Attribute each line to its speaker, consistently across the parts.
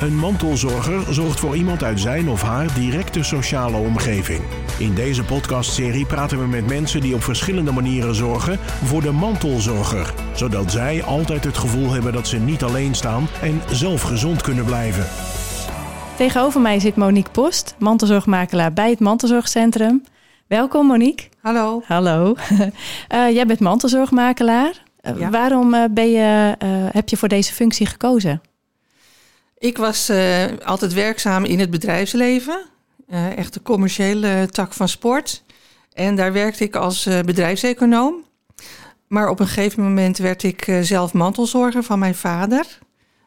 Speaker 1: Een mantelzorger zorgt voor iemand uit zijn of haar directe sociale omgeving. In deze podcastserie praten we met mensen die op verschillende manieren zorgen voor de mantelzorger, zodat zij altijd het gevoel hebben dat ze niet alleen staan en zelf gezond kunnen blijven.
Speaker 2: Tegenover mij zit Monique Post, mantelzorgmakelaar bij het Mantelzorgcentrum. Welkom Monique.
Speaker 3: Hallo.
Speaker 2: Hallo. Uh, jij bent mantelzorgmakelaar. Uh,
Speaker 3: Ja.
Speaker 2: Waarom uh, ben je, uh, heb je voor deze functie gekozen?
Speaker 3: Ik was uh, altijd werkzaam in het bedrijfsleven. Uh, echt de commerciële tak van sport. En daar werkte ik als uh, bedrijfseconoom. Maar op een gegeven moment werd ik zelf mantelzorger van mijn vader.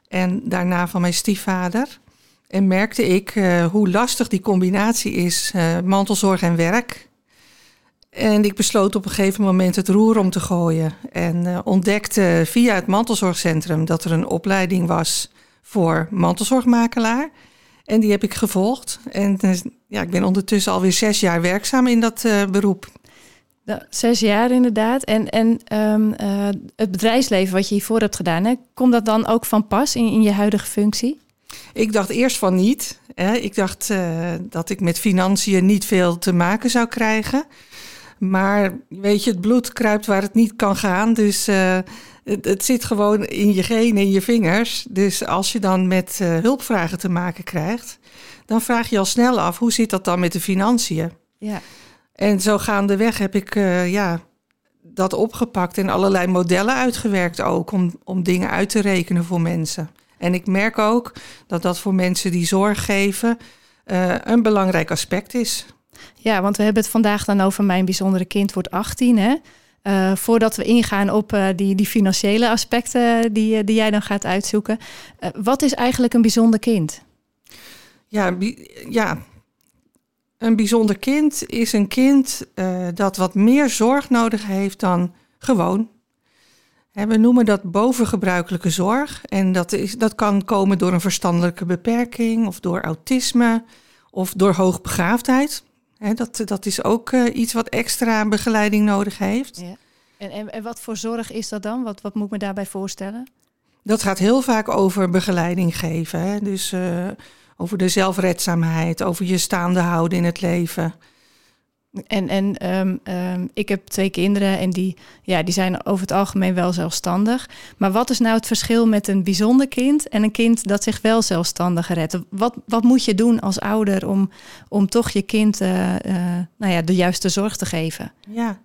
Speaker 3: En daarna van mijn stiefvader. En merkte ik hoe lastig die combinatie is, mantelzorg en werk. En ik besloot op een gegeven moment het roer om te gooien. En ontdekte via het mantelzorgcentrum dat er een opleiding was voor mantelzorgmakelaar. En die heb ik gevolgd. En uh, ja, ik ben ondertussen alweer zes jaar werkzaam in dat uh, beroep.
Speaker 2: Zes jaar inderdaad. En, en um, uh, het bedrijfsleven wat je hiervoor hebt gedaan, hè, komt dat dan ook van pas in, in je huidige functie?
Speaker 3: Ik dacht eerst van niet. Hè. Ik dacht dat ik met financiën niet veel te maken zou krijgen. Maar weet je, het bloed kruipt waar het niet kan gaan. Dus het, het, zit gewoon in je genen, in je vingers. Dus als je dan met uh, hulpvragen te maken krijgt, dan vraag je al snel af hoe zit dat dan met de financiën.
Speaker 2: Ja.
Speaker 3: En zo gaandeweg heb ik uh, ja, dat opgepakt en allerlei modellen uitgewerkt ook om, om dingen uit te rekenen voor mensen. En ik merk ook dat dat voor mensen die zorg geven een belangrijk aspect is.
Speaker 2: Ja, want we hebben het vandaag dan over mijn bijzondere kind wordt 18. Hè? Uh, voordat we ingaan op uh, die, die financiële aspecten die, die jij dan gaat uitzoeken. Wat is eigenlijk een bijzonder kind?
Speaker 3: Ja, ja. een bijzonder kind is een kind dat wat meer zorg nodig heeft dan gewoon. We noemen dat bovengebruikelijke zorg. En dat, is, dat kan komen door een verstandelijke beperking of door autisme of door hoogbegaafdheid. He, dat, dat is ook uh, iets wat extra begeleiding nodig heeft.
Speaker 2: Ja. En, en, en wat voor zorg is dat dan? Wat, wat moet ik me daarbij voorstellen?
Speaker 3: Dat gaat heel vaak over begeleiding geven. Hè? Dus uh, over de zelfredzaamheid, over je staande houden in het leven.
Speaker 2: En, en um, um, ik heb twee kinderen en die, ja, die zijn over het algemeen wel zelfstandig. Maar wat is nou het verschil met een bijzonder kind en een kind dat zich wel zelfstandig redt? Wat, wat moet je doen als ouder om, om toch je kind uh, uh, nou ja, de juiste zorg te geven?
Speaker 3: Ja.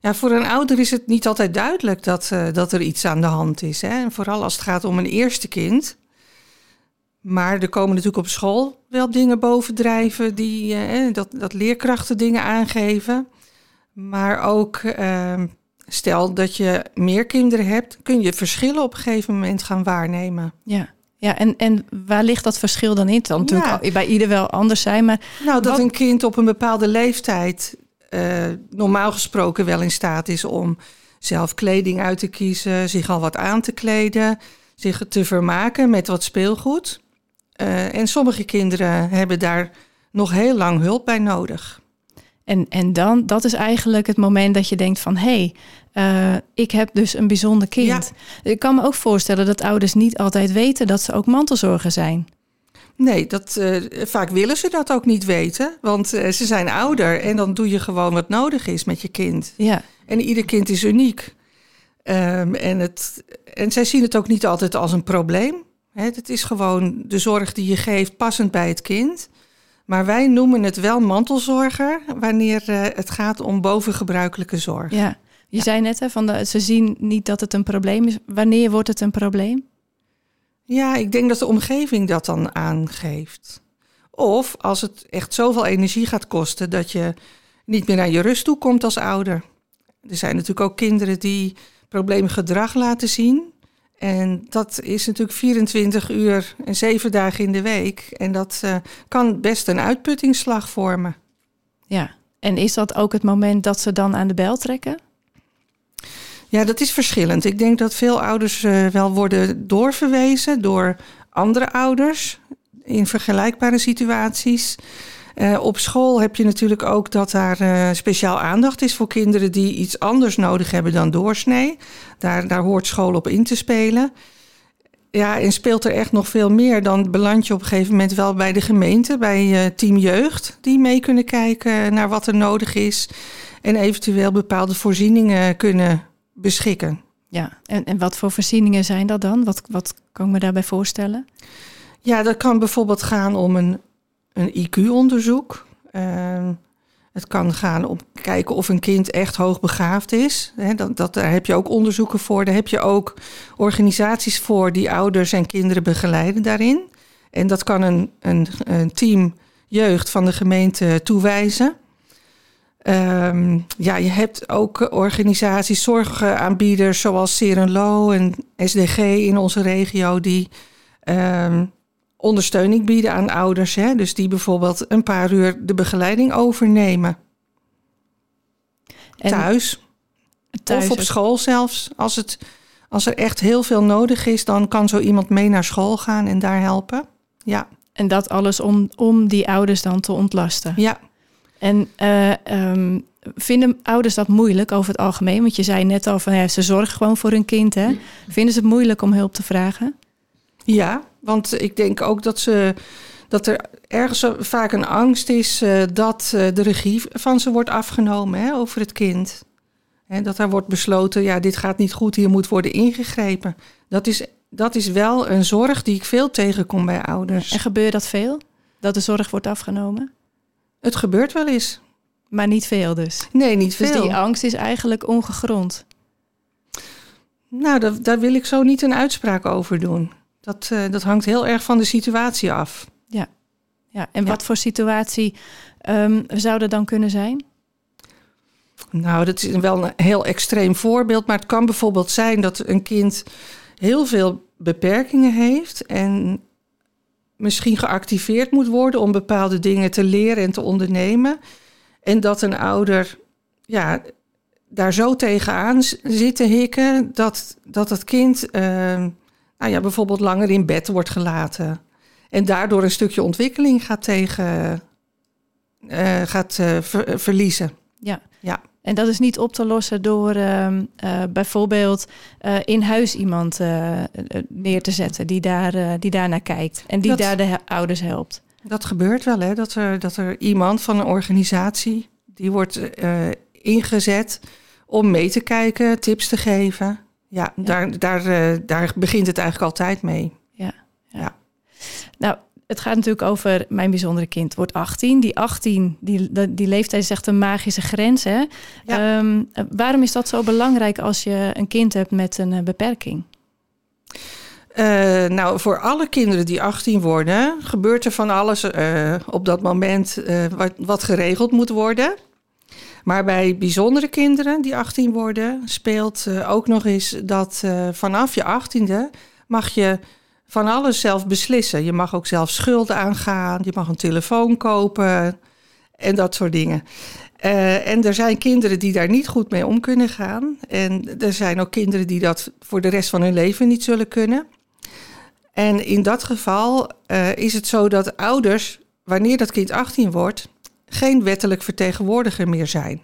Speaker 3: Ja, voor een ouder is het niet altijd duidelijk dat, uh, dat er iets aan de hand is. Hè? En vooral als het gaat om een eerste kind. Maar er komen natuurlijk op school wel dingen bovendrijven die eh, dat, dat leerkrachten dingen aangeven. Maar ook eh, stel dat je meer kinderen hebt, kun je verschillen op een gegeven moment gaan waarnemen.
Speaker 2: Ja. Ja, en, en waar ligt dat verschil dan in? Het kan natuurlijk bij ieder wel anders zijn, maar...
Speaker 3: Nou, dat wat... een kind op een bepaalde leeftijd uh, normaal gesproken wel in staat is om zelf kleding uit te kiezen, zich al wat aan te kleden, zich te vermaken met wat speelgoed. Uh, en sommige kinderen hebben daar nog heel lang hulp bij nodig.
Speaker 2: En, en dan, dat is eigenlijk het moment dat je denkt van... hé, hey, uh, ik heb dus een bijzonder kind. Ja. Ik kan me ook voorstellen dat ouders niet altijd weten... dat ze ook mantelzorger zijn.
Speaker 3: Nee, dat, uh, vaak willen ze dat ook niet weten. Want ze zijn ouder en dan doe je gewoon wat nodig is met je kind.
Speaker 2: Ja.
Speaker 3: En ieder kind is uniek. Um, en, het, en zij zien het ook niet altijd als een probleem. Het is gewoon de zorg die je geeft passend bij het kind. Maar wij noemen het wel mantelzorger wanneer uh, het gaat om bovengebruikelijke zorg.
Speaker 2: Ja, je ja. zei net, hè, van de, ze zien niet dat het een probleem is. Wanneer wordt het een probleem?
Speaker 3: Ja, ik denk dat de omgeving dat dan aangeeft. Of als het echt zoveel energie gaat kosten dat je niet meer naar je rust toe komt als ouder. Er zijn natuurlijk ook kinderen die probleemgedrag laten zien. En dat is natuurlijk 24 uur en 7 dagen in de week. En dat uh, kan best een uitputtingsslag vormen.
Speaker 2: Ja, en is dat ook het moment dat ze dan aan de bel trekken?
Speaker 3: Ja, dat is verschillend. Ik denk dat veel ouders uh, wel worden doorverwezen door andere ouders in vergelijkbare situaties. Uh, op school heb je natuurlijk ook dat daar uh, speciaal aandacht is voor kinderen die iets anders nodig hebben dan doorsnee. Daar, daar hoort school op in te spelen. ja, en speelt er echt nog veel meer, dan beland je op een gegeven moment wel bij de gemeente, bij uh, Team Jeugd, die mee kunnen kijken naar wat er nodig is en eventueel bepaalde voorzieningen kunnen beschikken.
Speaker 2: Ja, en, en wat voor voorzieningen zijn dat dan? Wat, wat kan ik me daarbij voorstellen?
Speaker 3: Ja, dat kan bijvoorbeeld gaan om een, een IQ-onderzoek. Uh, het kan gaan om kijken of een kind echt hoogbegaafd is. dat, dat, daar heb je ook onderzoeken voor. Daar heb je ook organisaties voor die ouders en kinderen begeleiden daarin. En dat kan een, een, een team jeugd van de gemeente toewijzen. Um, ja, je hebt ook organisaties, zorgaanbieders zoals Serenlo en SDG in onze regio die um, ondersteuning bieden aan ouders. Hè? Dus die bijvoorbeeld een paar uur de begeleiding overnemen. thuis. thuis. Of op school zelfs. Als, het, als er echt heel veel nodig is, dan kan zo iemand mee naar school gaan en daar helpen. Ja.
Speaker 2: En dat alles om, om die ouders dan te ontlasten.
Speaker 3: Ja.
Speaker 2: En uh, vinden ouders dat moeilijk over het algemeen? Want je zei net al van ja, ze zorgen gewoon voor hun kind. Hè? Vinden ze het moeilijk om hulp te vragen?
Speaker 3: Ja, want ik denk ook dat, ze, dat er ergens vaak een angst is uh, dat uh, de regie van ze wordt afgenomen hè, over het kind. En dat er wordt besloten, ja, dit gaat niet goed, hier moet worden ingegrepen. Dat is, dat is wel een zorg die ik veel tegenkom bij ouders.
Speaker 2: En gebeurt dat veel? Dat de zorg wordt afgenomen?
Speaker 3: Het gebeurt wel eens.
Speaker 2: Maar niet veel dus?
Speaker 3: Nee, niet veel.
Speaker 2: Dus die angst is eigenlijk ongegrond?
Speaker 3: Nou, dat, daar wil ik zo niet een uitspraak over doen. Dat, uh, dat hangt heel erg van de situatie af.
Speaker 2: Ja, ja. en wat voor situatie um, zou er dan kunnen zijn?
Speaker 3: Nou, dat is wel een heel extreem voorbeeld. Maar het kan bijvoorbeeld zijn dat een kind heel veel beperkingen heeft en misschien geactiveerd moet worden om bepaalde dingen te leren en te ondernemen. En dat een ouder ja, daar zo tegenaan zit te hikken dat, dat het kind uh, nou ja, bijvoorbeeld langer in bed wordt gelaten. En daardoor een stukje ontwikkeling gaat tegen uh, gaat uh, ver, verliezen.
Speaker 2: Ja. ja. En dat is niet op te lossen door uh, bijvoorbeeld in huis iemand neer te zetten die, daar, die daarnaar kijkt en die dat, daar de ouders helpt.
Speaker 3: Dat gebeurt wel, hè? Dat, er, dat er iemand van een organisatie die wordt ingezet om mee te kijken, tips te geven. Ja, Daar, daar, uh, daar begint het eigenlijk altijd mee.
Speaker 2: Ja, ja. Nou, het gaat natuurlijk over mijn bijzondere kind wordt 18. Die 18, die, die leeftijd is echt een magische grens. Hè? Ja. Um, waarom is dat zo belangrijk als je een kind hebt met een uh, beperking?
Speaker 3: Uh, nou, voor alle kinderen die 18 worden, gebeurt er van alles op dat moment wat, wat geregeld moet worden. Maar bij bijzondere kinderen die 18 worden, speelt uh, ook nog eens dat uh, vanaf je 18e mag je van alles zelf beslissen. Je mag ook zelf schulden aangaan, je mag een telefoon kopen en dat soort dingen. Uh, en er zijn kinderen die daar niet goed mee om kunnen gaan. En er zijn ook kinderen die dat voor de rest van hun leven niet zullen kunnen. En in dat geval is het zo dat ouders, wanneer dat kind 18 wordt, geen wettelijk vertegenwoordiger meer zijn.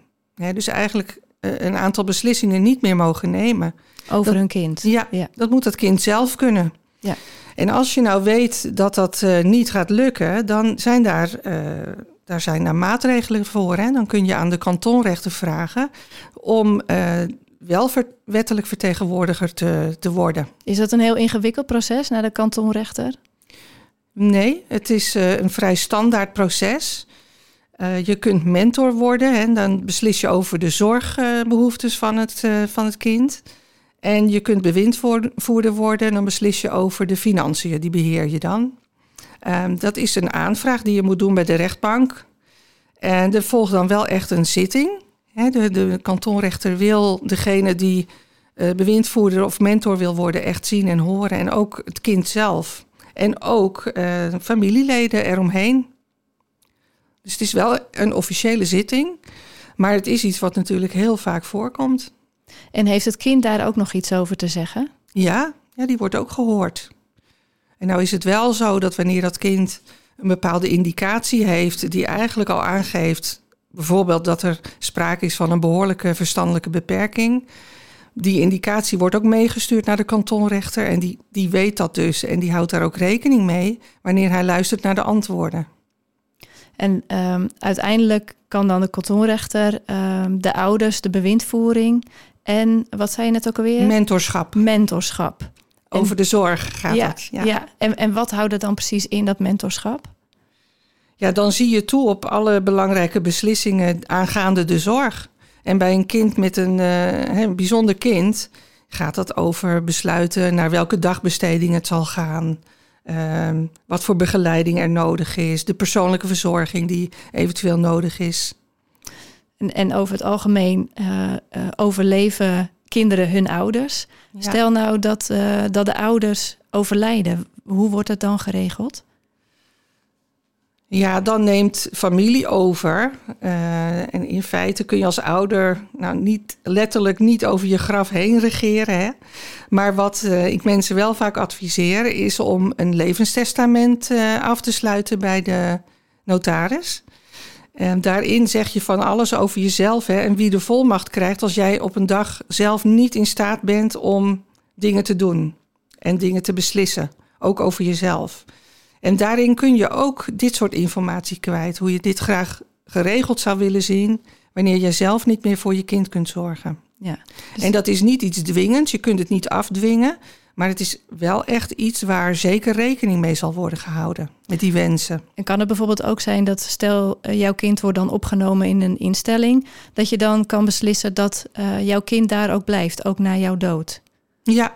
Speaker 3: dus eigenlijk uh, een aantal beslissingen niet meer mogen nemen.
Speaker 2: Over hun kind.
Speaker 3: Ja, ja, dat moet dat kind zelf kunnen.
Speaker 2: Ja.
Speaker 3: En als je nou weet dat dat uh, niet gaat lukken, dan zijn daar, uh, daar, zijn daar maatregelen voor. Hè? Dan kun je aan de kantonrechter vragen om wel ver, wettelijk vertegenwoordiger te, te worden.
Speaker 2: Is dat een heel ingewikkeld proces naar de kantonrechter?
Speaker 3: Nee, het is een vrij standaard proces. Uh, je kunt mentor worden en dan beslis je over de zorgbehoeftes van, het, uh, van het kind. En je kunt bewindvoerder worden en dan beslis je over de financiën, die beheer je dan. Um, dat is een aanvraag die je moet doen bij de rechtbank. En er volgt dan wel echt een zitting. De, de, kantonrechter wil degene die bewindvoerder of mentor wil worden echt zien en horen. En ook het kind zelf. En ook familieleden eromheen. Dus het is wel een officiële zitting, maar het is iets wat natuurlijk heel vaak voorkomt.
Speaker 2: En heeft het kind daar ook nog iets over te zeggen?
Speaker 3: Ja, ja die wordt ook gehoord. En nou is het wel zo dat wanneer dat kind een bepaalde indicatie heeft die eigenlijk al aangeeft, bijvoorbeeld dat er sprake is van een behoorlijke verstandelijke beperking, die indicatie wordt ook meegestuurd naar de kantonrechter. En die, die weet dat dus. En die houdt daar ook rekening mee wanneer hij luistert naar de antwoorden.
Speaker 2: En um, uiteindelijk kan dan de kantonrechter um, de ouders, de bewindvoering en wat zei je net ook alweer?
Speaker 3: Mentorschap.
Speaker 2: Mentorschap.
Speaker 3: Over de zorg gaat
Speaker 2: ja,
Speaker 3: het.
Speaker 2: Ja, ja. En, en wat houdt het dan precies in, dat mentorschap?
Speaker 3: Ja, dan zie je toe op alle belangrijke beslissingen aangaande de zorg. En bij een kind met een, uh, een bijzonder kind gaat dat over besluiten naar welke dagbesteding het zal gaan. Uh, wat voor begeleiding er nodig is, de persoonlijke verzorging die eventueel nodig is.
Speaker 2: En, en over het algemeen uh, uh, overleven kinderen hun ouders. Ja. Stel nou dat, dat de ouders overlijden, hoe wordt het dan geregeld?
Speaker 3: Ja, dan neemt familie over. Uh, en in feite kun je als ouder nou niet letterlijk niet over je graf heen regeren. Hè? Maar wat uh, ik mensen wel vaak adviseer, is om een levenstestament uh, af te sluiten bij de notaris. En daarin zeg je van alles over jezelf hè, en wie de volmacht krijgt als jij op een dag zelf niet in staat bent om dingen te doen en dingen te beslissen, ook over jezelf. En daarin kun je ook dit soort informatie kwijt. Hoe je dit graag geregeld zou willen zien. wanneer jij zelf niet meer voor je kind kunt zorgen.
Speaker 2: Ja,
Speaker 3: dus... En dat is niet iets dwingends. Je kunt het niet afdwingen. Maar het is wel echt iets waar zeker rekening mee zal worden gehouden. Met die wensen.
Speaker 2: En kan het bijvoorbeeld ook zijn dat stel uh, jouw kind wordt dan opgenomen in een instelling. dat je dan kan beslissen dat uh, jouw kind daar ook blijft, ook na jouw dood?
Speaker 3: Ja.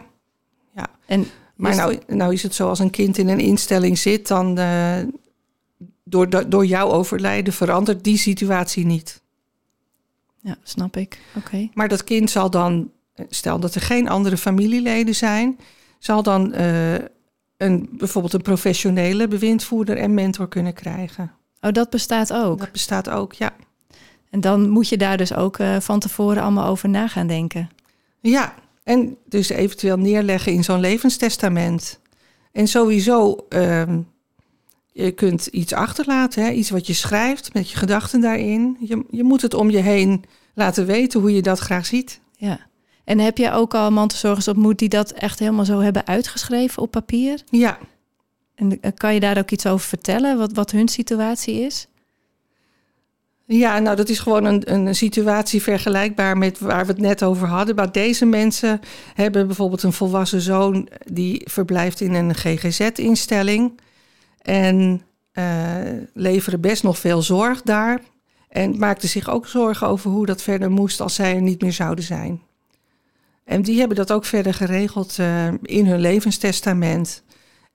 Speaker 3: ja.
Speaker 2: En
Speaker 3: maar nou, nou is het zo, als een kind in een instelling zit, dan uh, door, door jouw overlijden verandert die situatie niet.
Speaker 2: Ja, snap ik. Oké. Okay.
Speaker 3: Maar dat kind zal dan, stel dat er geen andere familieleden zijn, zal dan uh, een, bijvoorbeeld een professionele bewindvoerder en mentor kunnen krijgen.
Speaker 2: Oh, dat bestaat ook?
Speaker 3: Dat bestaat ook, ja.
Speaker 2: En dan moet je daar dus ook uh, van tevoren allemaal over na gaan denken.
Speaker 3: Ja, en dus eventueel neerleggen in zo'n levenstestament. En sowieso, uh, je kunt iets achterlaten, hè? iets wat je schrijft met je gedachten daarin. Je, je moet het om je heen laten weten hoe je dat graag ziet.
Speaker 2: Ja. En heb je ook al mantelzorgers ontmoet die dat echt helemaal zo hebben uitgeschreven op papier?
Speaker 3: Ja.
Speaker 2: En kan je daar ook iets over vertellen, wat, wat hun situatie is?
Speaker 3: Ja, nou dat is gewoon een, een situatie vergelijkbaar met waar we het net over hadden. Maar deze mensen hebben bijvoorbeeld een volwassen zoon die verblijft in een GGZ-instelling. En uh, leveren best nog veel zorg daar. En maakten zich ook zorgen over hoe dat verder moest als zij er niet meer zouden zijn. En die hebben dat ook verder geregeld uh, in hun levenstestament.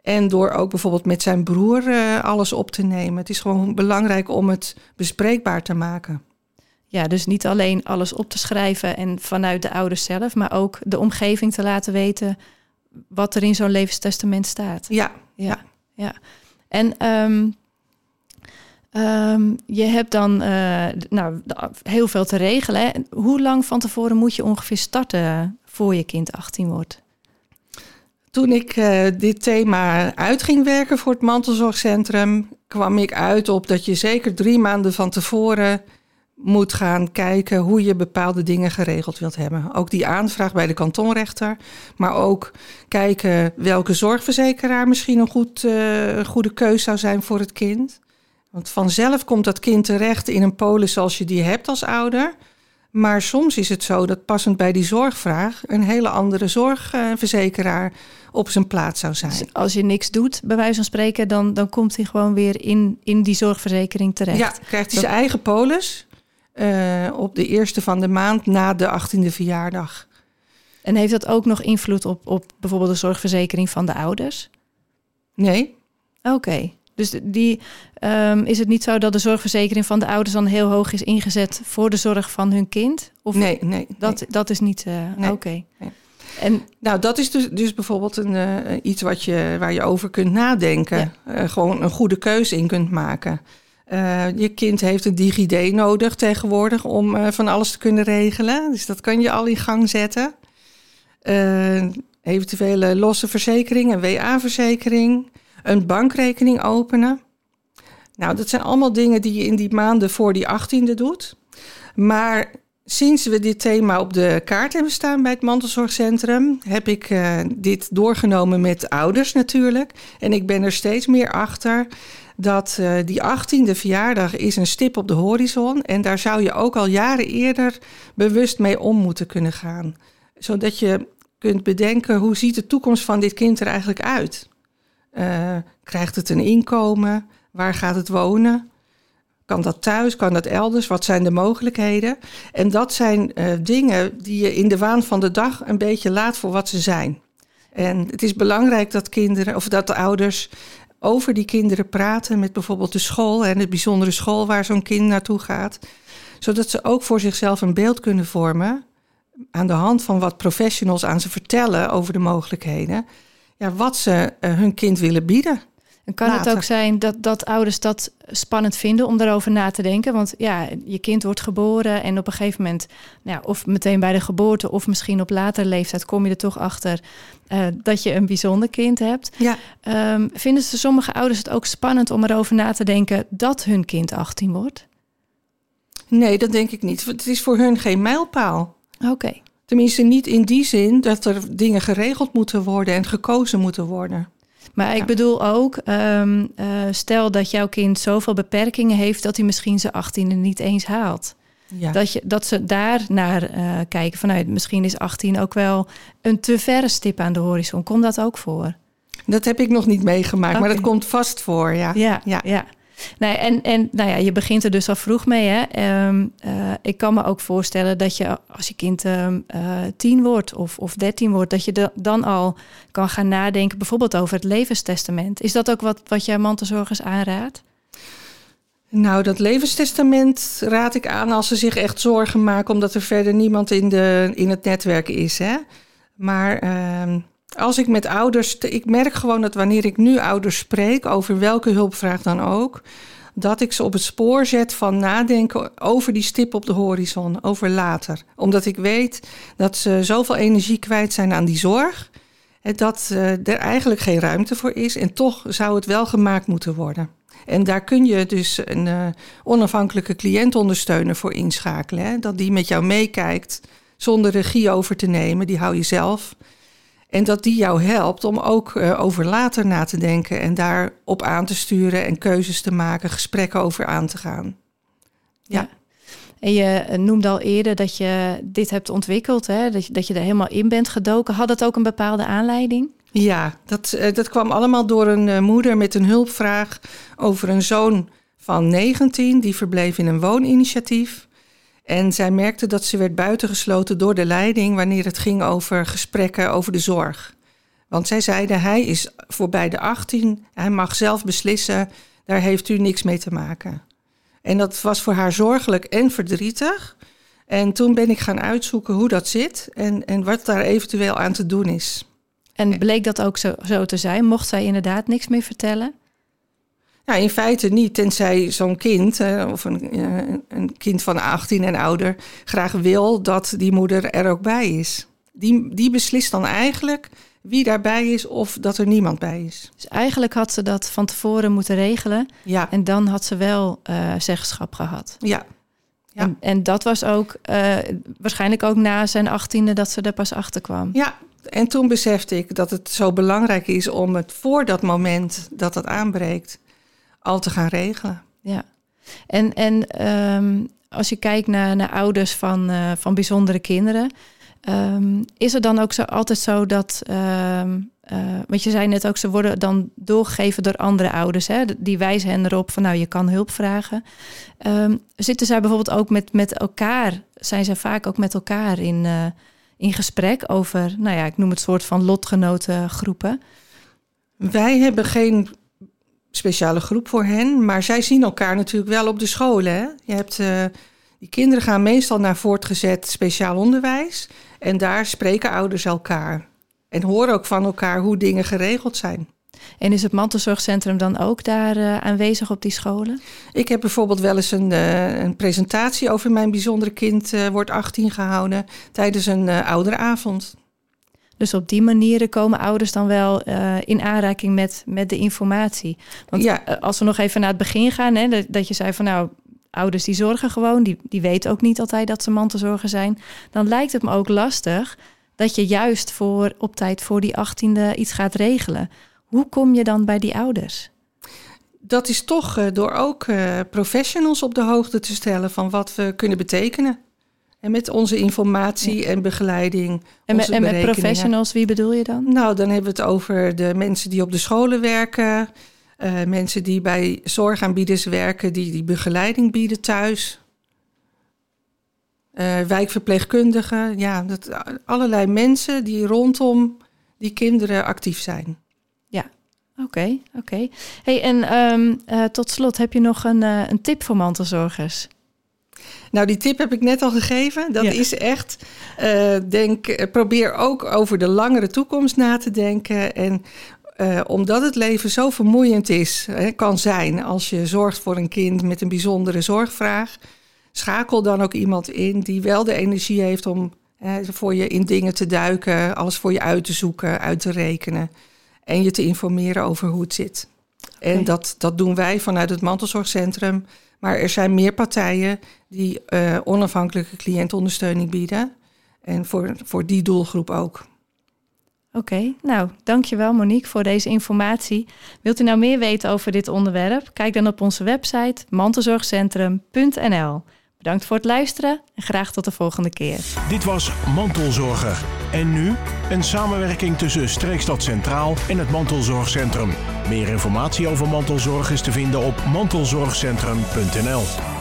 Speaker 3: En door ook bijvoorbeeld met zijn broer uh, alles op te nemen. Het is gewoon belangrijk om het bespreekbaar te maken.
Speaker 2: Ja, dus niet alleen alles op te schrijven en vanuit de ouders zelf, maar ook de omgeving te laten weten wat er in zo'n levenstestament staat.
Speaker 3: Ja,
Speaker 2: ja, ja. En um, um, je hebt dan uh, nou, heel veel te regelen. Hè? Hoe lang van tevoren moet je ongeveer starten voor je kind 18 wordt?
Speaker 3: Toen ik uh, dit thema uit ging werken voor het mantelzorgcentrum, kwam ik uit op dat je zeker drie maanden van tevoren moet gaan kijken hoe je bepaalde dingen geregeld wilt hebben. Ook die aanvraag bij de kantonrechter, maar ook kijken welke zorgverzekeraar misschien een goed, uh, goede keus zou zijn voor het kind. Want vanzelf komt dat kind terecht in een polis zoals je die hebt als ouder. Maar soms is het zo dat passend bij die zorgvraag een hele andere zorgverzekeraar op zijn plaats zou zijn.
Speaker 2: Dus als je niks doet, bij wijze van spreken, dan, dan komt hij gewoon weer in, in die zorgverzekering terecht.
Speaker 3: Ja, krijgt hij zijn eigen polis uh, op de eerste van de maand na de 18e verjaardag.
Speaker 2: En heeft dat ook nog invloed op, op bijvoorbeeld de zorgverzekering van de ouders?
Speaker 3: Nee.
Speaker 2: Oké. Okay. Dus die, um, is het niet zo dat de zorgverzekering van de ouders dan heel hoog is ingezet voor de zorg van hun kind?
Speaker 3: Of nee, nee.
Speaker 2: Dat,
Speaker 3: nee.
Speaker 2: dat is niet. Uh,
Speaker 3: nee,
Speaker 2: Oké. Okay.
Speaker 3: Nee. En nou, dat is dus, dus bijvoorbeeld een, uh, iets wat je, waar je over kunt nadenken. Ja. Uh, gewoon een goede keuze in kunt maken. Uh, je kind heeft een DigiD nodig tegenwoordig om van alles te kunnen regelen. Dus dat kan je al in gang zetten. eventuele losse verzekering, een WA-verzekering, een bankrekening openen. Nou, dat zijn allemaal dingen die je in die maanden voor die 18e doet. Maar Sinds we dit thema op de kaart hebben staan bij het mantelzorgcentrum, heb ik uh, dit doorgenomen met ouders natuurlijk. En ik ben er steeds meer achter dat uh, die 18e verjaardag is een stip op de horizon. En daar zou je ook al jaren eerder bewust mee om moeten kunnen gaan. Zodat je kunt bedenken hoe ziet de toekomst van dit kind er eigenlijk uit. Uh, krijgt het een inkomen? Waar gaat het wonen? Kan dat thuis? Kan dat elders? Wat zijn de mogelijkheden? En dat zijn uh, dingen die je in de waan van de dag een beetje laat voor wat ze zijn. En het is belangrijk dat kinderen of dat de ouders over die kinderen praten met bijvoorbeeld de school en de bijzondere school waar zo'n kind naartoe gaat. Zodat ze ook voor zichzelf een beeld kunnen vormen aan de hand van wat professionals aan ze vertellen over de mogelijkheden. Ja, wat ze uh, hun kind willen bieden.
Speaker 2: En kan het ook zijn dat, dat ouders dat spannend vinden om daarover na te denken? Want ja, je kind wordt geboren en op een gegeven moment, nou ja, of meteen bij de geboorte, of misschien op latere leeftijd, kom je er toch achter uh, dat je een bijzonder kind hebt.
Speaker 3: Ja.
Speaker 2: Um, vinden ze sommige ouders het ook spannend om erover na te denken dat hun kind 18 wordt?
Speaker 3: Nee, dat denk ik niet. Het is voor hun geen mijlpaal.
Speaker 2: Oké. Okay.
Speaker 3: Tenminste, niet in die zin dat er dingen geregeld moeten worden en gekozen moeten worden.
Speaker 2: Maar ik bedoel ook, um, uh, stel dat jouw kind zoveel beperkingen heeft dat hij misschien zijn 18e niet eens haalt.
Speaker 3: Ja.
Speaker 2: Dat, je, dat ze daar naar uh, kijken vanuit misschien is 18 ook wel een te verre stip aan de horizon. Komt dat ook voor?
Speaker 3: Dat heb ik nog niet meegemaakt, okay. maar dat komt vast voor, ja.
Speaker 2: Ja, ja. ja. Nee, en, en nou ja, je begint er dus al vroeg mee. Hè? Um, uh, ik kan me ook voorstellen dat je als je kind um, uh, tien wordt of, of dertien wordt, dat je dan al kan gaan nadenken, bijvoorbeeld over het levenstestament. Is dat ook wat, wat jij mantelzorgers aanraadt?
Speaker 3: Nou, dat levenstestament raad ik aan als ze zich echt zorgen maken, omdat er verder niemand in, de, in het netwerk is. Hè? Maar uh, als ik met ouders, ik merk gewoon dat wanneer ik nu ouders spreek, over welke hulpvraag dan ook, dat ik ze op het spoor zet van nadenken over die stip op de horizon, over later. Omdat ik weet dat ze zoveel energie kwijt zijn aan die zorg, dat uh, er eigenlijk geen ruimte voor is en toch zou het wel gemaakt moeten worden. En daar kun je dus een uh, onafhankelijke cliëntondersteuner voor inschakelen. Hè? Dat die met jou meekijkt zonder regie over te nemen, die hou je zelf. En dat die jou helpt om ook uh, over later na te denken en daarop aan te sturen en keuzes te maken, gesprekken over aan te gaan. Ja. ja.
Speaker 2: En je noemde al eerder dat je dit hebt ontwikkeld, hè? Dat, je, dat je er helemaal in bent gedoken. Had dat ook een bepaalde aanleiding?
Speaker 3: Ja, dat, uh, dat kwam allemaal door een uh, moeder met een hulpvraag over een zoon van 19 die verbleef in een wooninitiatief. En zij merkte dat ze werd buitengesloten door de leiding wanneer het ging over gesprekken over de zorg. Want zij zeiden: hij is voorbij de 18, hij mag zelf beslissen, daar heeft u niks mee te maken. En dat was voor haar zorgelijk en verdrietig. En toen ben ik gaan uitzoeken hoe dat zit en, en wat daar eventueel aan te doen is.
Speaker 2: En bleek dat ook zo, zo te zijn? Mocht zij inderdaad niks meer vertellen?
Speaker 3: Nou, in feite niet, tenzij zo'n kind uh, of een, uh, een, kind van 18 en ouder graag wil dat die moeder er ook bij is. Die, die beslist dan eigenlijk wie daarbij is of dat er niemand bij is.
Speaker 2: Dus eigenlijk had ze dat van tevoren moeten regelen.
Speaker 3: Ja.
Speaker 2: En dan had ze wel uh, zeggenschap gehad.
Speaker 3: Ja.
Speaker 2: ja. En, en dat was ook waarschijnlijk ook na zijn achttiende dat ze er pas achter kwam.
Speaker 3: Ja, en toen besefte ik dat het zo belangrijk is om het voor dat moment dat het aanbreekt al te gaan regelen.
Speaker 2: Ja, en, en um, als je kijkt naar, naar ouders van, uh, van bijzondere kinderen, um, is het dan ook zo altijd zo dat, um, uh, want je zei net ook, ze worden dan doorgegeven door andere ouders, hè? die wijzen hen erop van nou je kan hulp vragen. zitten zij bijvoorbeeld ook met, met elkaar, zijn zij vaak ook met elkaar in, uh, in gesprek over, nou ja, ik noem het soort van lotgenotengroepen?
Speaker 3: Wij hebben geen speciale groep voor hen. Maar zij zien elkaar natuurlijk wel op de scholen. Hè? Je hebt, uh, die kinderen gaan meestal naar voortgezet speciaal onderwijs. En daar spreken ouders elkaar. En horen ook van elkaar hoe dingen geregeld zijn.
Speaker 2: En is het mantelzorgcentrum dan ook daar uh, aanwezig op die scholen?
Speaker 3: Ik heb bijvoorbeeld wel eens een, uh, een presentatie over mijn bijzondere kind, wordt 18 gehouden, tijdens een ouderavond.
Speaker 2: Dus op die manieren komen ouders dan wel uh, in aanraking met, met de informatie. Want ja. als we nog even naar het begin gaan, hè, dat, dat je zei van nou, ouders die zorgen gewoon, die, die weten ook niet altijd dat ze mantelzorger zijn. Dan lijkt het me ook lastig dat je juist voor, op tijd voor die achttiende iets gaat regelen. Hoe kom je dan bij die ouders?
Speaker 3: Dat is toch uh, door ook professionals op de hoogte te stellen van wat we kunnen betekenen. En met onze informatie ja. en begeleiding.
Speaker 2: En met, en met professionals, wie bedoel je dan?
Speaker 3: Nou, dan hebben we het over de mensen die op de scholen werken. Uh, mensen die bij zorgaanbieders werken, die die begeleiding bieden thuis. Uh, wijkverpleegkundigen, ja, dat, allerlei mensen die rondom die kinderen actief zijn.
Speaker 2: Ja, oké, okay, oké. Okay. Hey, en um, uh, tot slot, heb je nog een, een tip voor mantelzorgers?
Speaker 3: Nou, die tip heb ik net al gegeven. Dat ja. is echt, uh, denk, probeer ook over de langere toekomst na te denken. En uh, omdat het leven zo vermoeiend is, hè, kan zijn als je zorgt voor een kind met een bijzondere zorgvraag. Schakel dan ook iemand in die wel de energie heeft om hè, voor je in dingen te duiken, alles voor je uit te zoeken, uit te rekenen. En je te informeren over hoe het zit. Okay. En dat, dat doen wij vanuit het mantelzorgcentrum. Maar er zijn meer partijen die uh, onafhankelijke cliëntondersteuning bieden. En voor, voor die doelgroep ook.
Speaker 2: Oké, okay, nou dankjewel Monique voor deze informatie. Wilt u nou meer weten over dit onderwerp? Kijk dan op onze website mantelzorgcentrum.nl. Bedankt voor het luisteren en graag tot de volgende keer.
Speaker 1: Dit was Mantelzorger. En nu een samenwerking tussen Streekstad Centraal en het Mantelzorgcentrum. Meer informatie over mantelzorg is te vinden op mantelzorgcentrum.nl.